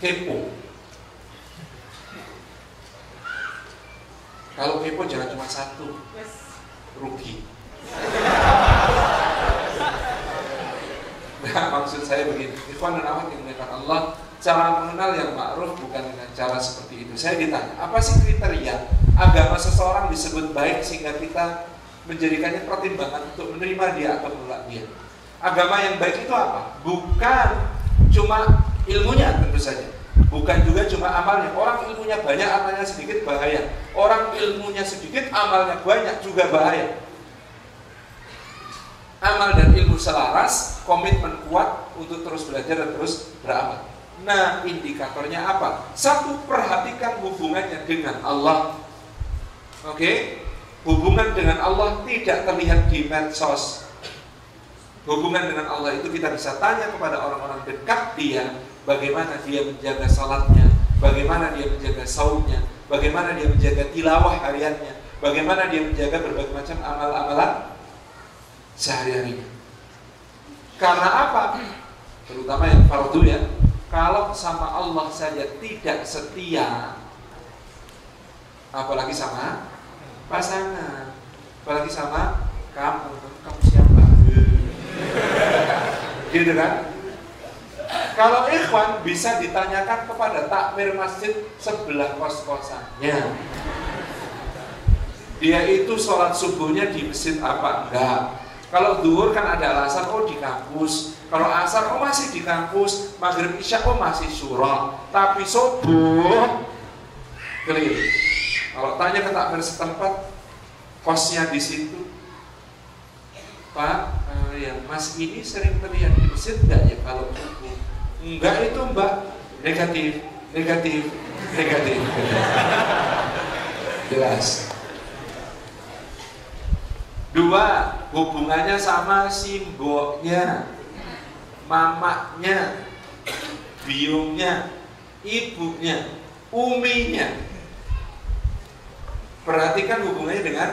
kepo. Kalau kepo jangan cuma satu, rugi. Nah, maksud saya begini, ikhwan dan akhwat yang dimuliakan Allah, cara mengenal yang ma'ruf bukan dengan cara seperti itu. Saya ditanya, apa sih kriteria agama seseorang disebut baik sehingga kita menjadikannya pertimbangan untuk menerima dia atau menolak dia? Agama yang baik itu apa? Bukan cuma ilmunya tentu saja. Bukan juga cuma amalnya. Orang ilmunya banyak, amalnya sedikit bahaya. Orang ilmunya sedikit, amalnya banyak juga bahaya amal dan ilmu selaras, komitmen kuat untuk terus belajar dan terus beramal. Nah, indikatornya apa? Satu, perhatikan hubungannya dengan Allah. Oke? Okay? Hubungan dengan Allah tidak terlihat di medsos. Hubungan dengan Allah itu kita bisa tanya kepada orang-orang dekat dia, bagaimana dia menjaga salatnya, bagaimana dia menjaga saumnya, bagaimana dia menjaga tilawah hariannya, bagaimana dia menjaga berbagai macam amal-amalan sehari-harinya. Karena apa? Terutama yang fardu ya. Kalau sama Allah saja tidak setia, apalagi sama pasangan, apalagi sama kamu, kamu siapa? gitu kan? Kalau ikhwan bisa ditanyakan kepada takmir masjid sebelah kos-kosannya. Dia itu sholat subuhnya di masjid apa enggak? Kalau duhur kan ada alasan, oh di kampus. Kalau asar, oh masih di kampus. Maghrib isya, oh masih surah. Tapi subuh, keliru. Kalau tanya ke takmir setempat, kosnya di situ. Pak, uh, yang mas ini sering terlihat di masjid enggak ya kalau subuh? Enggak itu mbak, negatif, negatif, negatif. Jelas. Dua, hubungannya sama simboknya, mamaknya, biungnya, ibunya, uminya. Perhatikan hubungannya dengan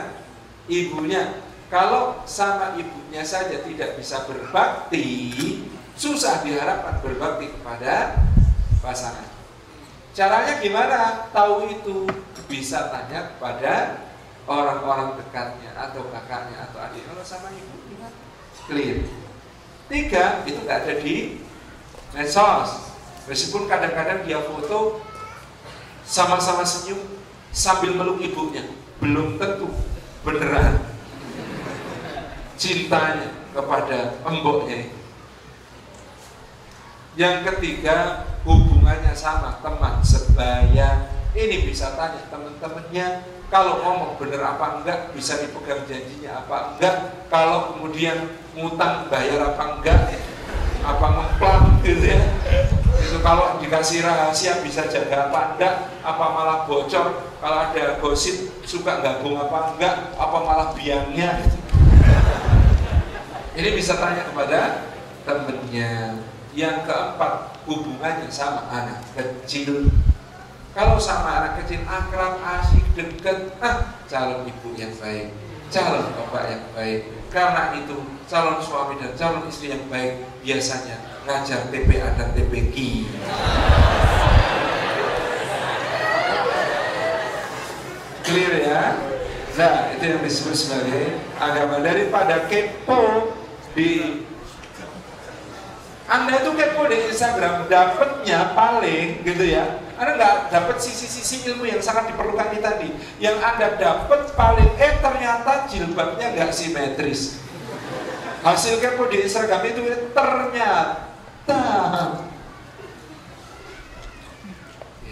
ibunya. Kalau sama ibunya saja tidak bisa berbakti, susah diharapkan berbakti kepada pasangan. Caranya gimana? Tahu itu bisa tanya kepada orang-orang dekatnya atau kakaknya atau adik kalau sama ibu gimana? Clear. Tiga itu nggak ada di medsos. Meskipun kadang-kadang dia foto sama-sama senyum sambil meluk ibunya, belum tentu beneran cintanya kepada emboknya. Yang ketiga hubungannya sama teman sebaya. Ini bisa tanya teman-temannya kalau ngomong bener apa enggak, bisa dipegang janjinya apa enggak, kalau kemudian ngutang bayar apa enggak, apa ngemplang gitu ya. Itu kalau dikasih rahasia bisa jaga apa enggak, apa malah bocor, kalau ada gosip suka gabung apa enggak, apa malah biangnya. Ini bisa tanya kepada temennya. Yang keempat, hubungannya sama anak kecil kalau sama anak kecil akrab, asik, deket, ah calon ibu yang baik, calon bapak yang baik. Karena itu calon suami dan calon istri yang baik biasanya ngajar TPA dan TPQ. Clear ya? Nah, itu yang disebut sebagai agama daripada kepo di anda itu kepo di Instagram, dapatnya paling gitu ya. Anda nggak dapat sisi-sisi ilmu yang sangat diperlukan di tadi. Yang Anda dapat paling, eh ternyata jilbabnya nggak simetris. Hasil kepo di Instagram itu ternyata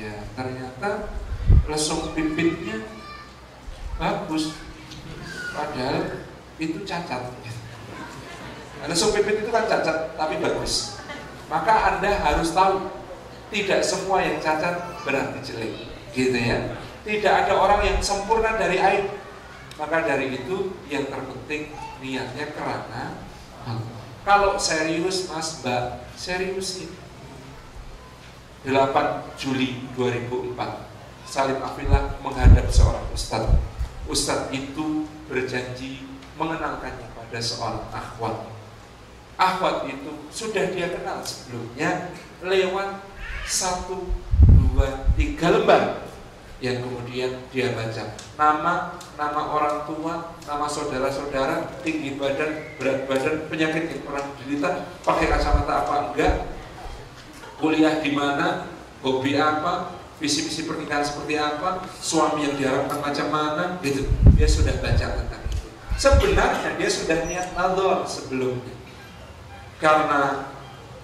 ya ternyata lesung pimpinnya bagus padahal itu cacat Lesung pipit itu kan cacat tapi bagus. Maka Anda harus tahu tidak semua yang cacat berarti jelek, gitu ya. Tidak ada orang yang sempurna dari aib. Maka dari itu yang terpenting niatnya karena Kalau serius Mas Mbak, serius sih. 8 Juli 2004 Salim Afillah menghadap seorang ustadz Ustadz itu berjanji mengenalkannya pada seorang akhwat Akhwat itu sudah dia kenal sebelumnya lewat satu, dua, tiga lembar yang kemudian dia baca. Nama nama orang tua nama saudara-saudara tinggi badan berat badan penyakit yang pernah diderita pakai kacamata apa enggak kuliah di mana hobi apa visi-visi pernikahan seperti apa suami yang diharapkan macam mana gitu. Dia sudah baca tentang itu. Sebenarnya dia sudah niat nador sebelumnya karena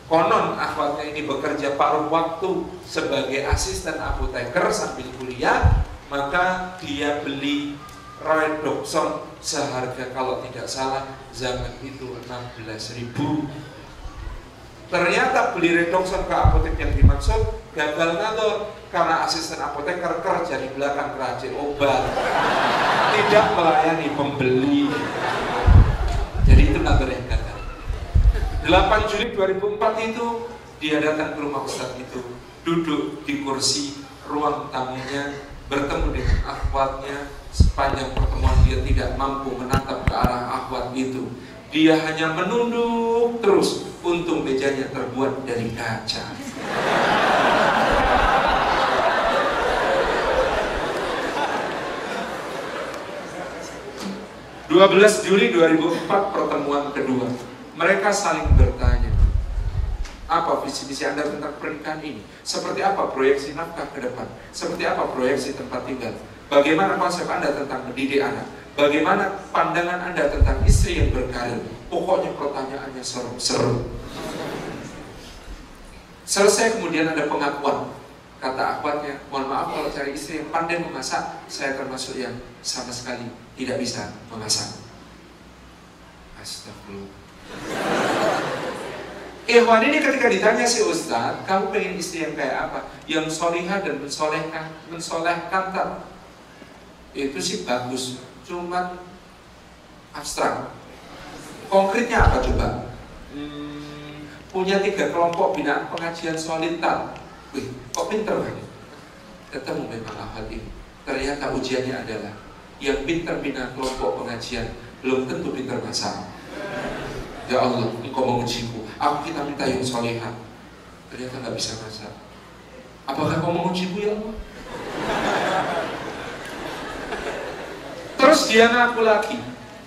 konon akhwatnya ini bekerja paruh waktu sebagai asisten apoteker sambil kuliah maka dia beli Redoxon seharga kalau tidak salah zaman itu 16 ribu. Ternyata beli Redoxon ke apotek yang dimaksud gagal ngador karena asisten apoteker kerja di belakang kerajaan obat. Tidak melayani pembeli jadi itu ngador yang gagal 8 Juli 2004 itu dia datang ke rumah Ustadz itu duduk di kursi ruang tamunya bertemu dengan akhwatnya sepanjang pertemuan dia tidak mampu menatap ke arah akhwat itu. Dia hanya menunduk terus untung mejanya terbuat dari kaca. 12 Juli 2004 pertemuan kedua mereka saling bertanya, apa visi misi Anda tentang pernikahan ini? Seperti apa proyeksi nafkah ke depan? Seperti apa proyeksi tempat tinggal? Bagaimana konsep Anda tentang mendidik anak? Bagaimana pandangan Anda tentang istri yang berkarir? Pokoknya pertanyaannya seru-seru. Selesai kemudian ada pengakuan. Kata akhwatnya, mohon maaf kalau cari istri yang pandai memasak, saya termasuk yang sama sekali tidak bisa memasak. Astagfirullah. Ikhwan ini ketika ditanya si Ustadz, kamu pengen istri yang kayak apa? Yang solihah dan mensolehkan, mensolehkan tak? Itu sih bagus, cuman abstrak. Konkretnya apa coba? Hmm, punya tiga kelompok binaan pengajian solitar. Wih, kok pinter kan? Ketemu memang hal ini. Ternyata ujiannya adalah yang pinter bina kelompok pengajian belum tentu pinter masak. Ya Allah, engkau mengujiku. Aku kita minta yang soleha. Ternyata nggak bisa masak. Apakah kau mengujiku ya Allah? Terus dia ngaku lagi.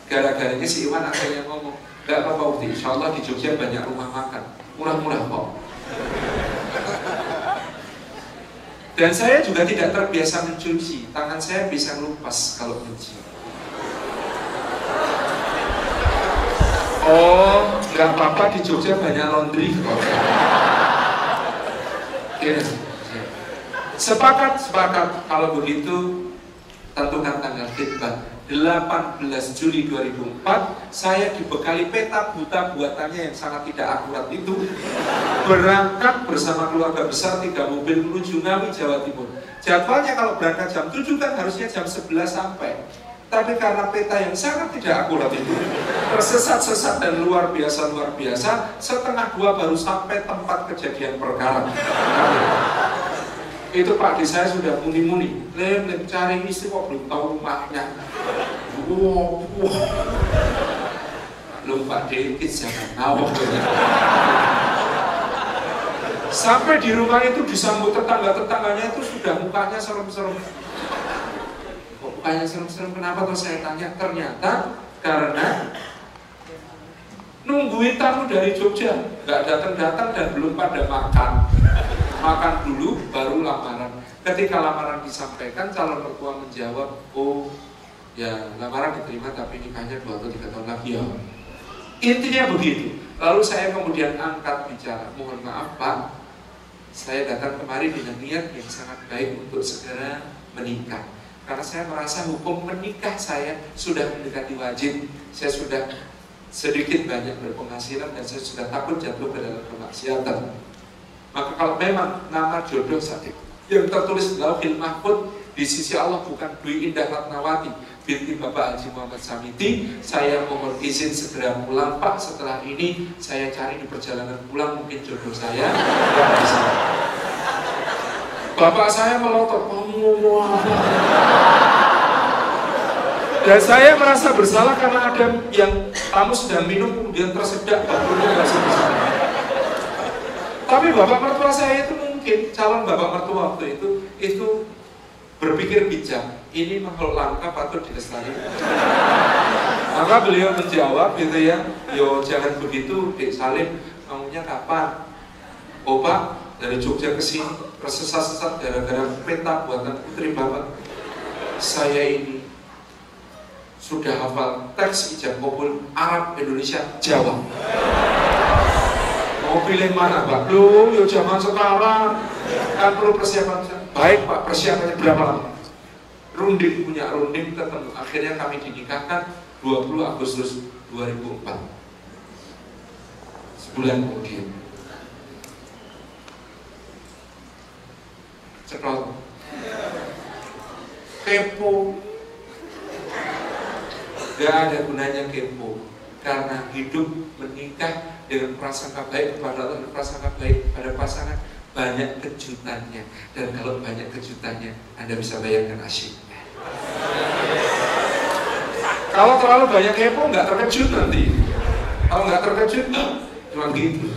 Gara-garanya si Iwan akhirnya ngomong, Gak apa-apa Ukti, insya Allah di Jogja banyak rumah makan. Murah-murah kok. Dan saya juga tidak terbiasa mencuci. Tangan saya bisa lupas kalau mencuci. Oh, nggak apa-apa di Jogja banyak laundry. Ya. Sepakat, sepakat. Kalau begitu, tentukan tanggal khidbah. 18 Juli 2004 saya dibekali peta buta buatannya yang sangat tidak akurat itu berangkat bersama keluarga besar tiga mobil menuju Ngawi Jawa Timur jadwalnya kalau berangkat jam 7 kan harusnya jam 11 sampai tapi karena peta yang sangat tidak akurat itu tersesat-sesat dan luar biasa luar biasa setengah dua baru sampai tempat kejadian perkara. Itu Pak di saya sudah muni-muni. Lem lem cari istri kok belum tahu rumahnya. Wow, wow. belum Pak Dekit jangan ngawak sampai di rumah itu disambut tetangga-tetangganya itu sudah mukanya serem-serem mukanya serem-serem kenapa tuh saya tanya? Ternyata karena nungguin tamu dari Jogja. Nggak datang-datang dan belum pada makan. Makan dulu baru lamaran. Ketika lamaran disampaikan calon mertua menjawab oh ya lamaran diterima tapi nikahnya dua atau tiga tahun lagi. Ya. Intinya begitu. Lalu saya kemudian angkat bicara. Mohon maaf pak. Saya datang kemari dengan niat yang sangat baik untuk segera menikah karena saya merasa hukum menikah saya sudah mendekati wajib. Saya sudah sedikit banyak berpenghasilan dan saya sudah takut jatuh ke dalam kemaksiatan. Maka kalau memang nama jodoh saya yang tertulis dalam film mahfud di sisi Allah bukan Dwi Indah Ratnawati binti Bapak Haji Muhammad Samiti saya mohon izin segera pulang. Pak setelah ini saya cari di perjalanan pulang mungkin jodoh saya. Bisa Bapak saya melotot, kamu? Dan saya merasa bersalah karena ada yang tamu sedang minum kemudian tersedak. Tapi bapak mertua saya itu mungkin mungkin calon bapak mertua waktu itu itu berpikir bijak, ini makhluk langka patut dilestarikan. Maka beliau menjawab gitu ya, yo jangan begitu, Dek Salim, maunya kapan? Oh Pak, dari Jogja ke sini, tersesat-sesat gara-gara peta buatan putri bapak. Saya ini sudah hafal teks ijab kabul Arab, Indonesia, Jawa. Mau pilih mana Pak? Lu, yo zaman sekarang kan perlu persiapan. Baik Pak, persiapannya berapa lama? Runding punya runding ketemu. Akhirnya kami dinikahkan 20 Agustus 2004. Sebulan kemudian. Kepo. Gak ada gunanya kepo. Karena hidup menikah dengan prasangka baik kepada Allah dan prasangka baik pada pasangan banyak kejutannya. Dan kalau banyak kejutannya Anda bisa bayangkan asyiknya kalau terlalu banyak kepo nggak terkejut nanti. Kalau nggak terkejut cuma gitu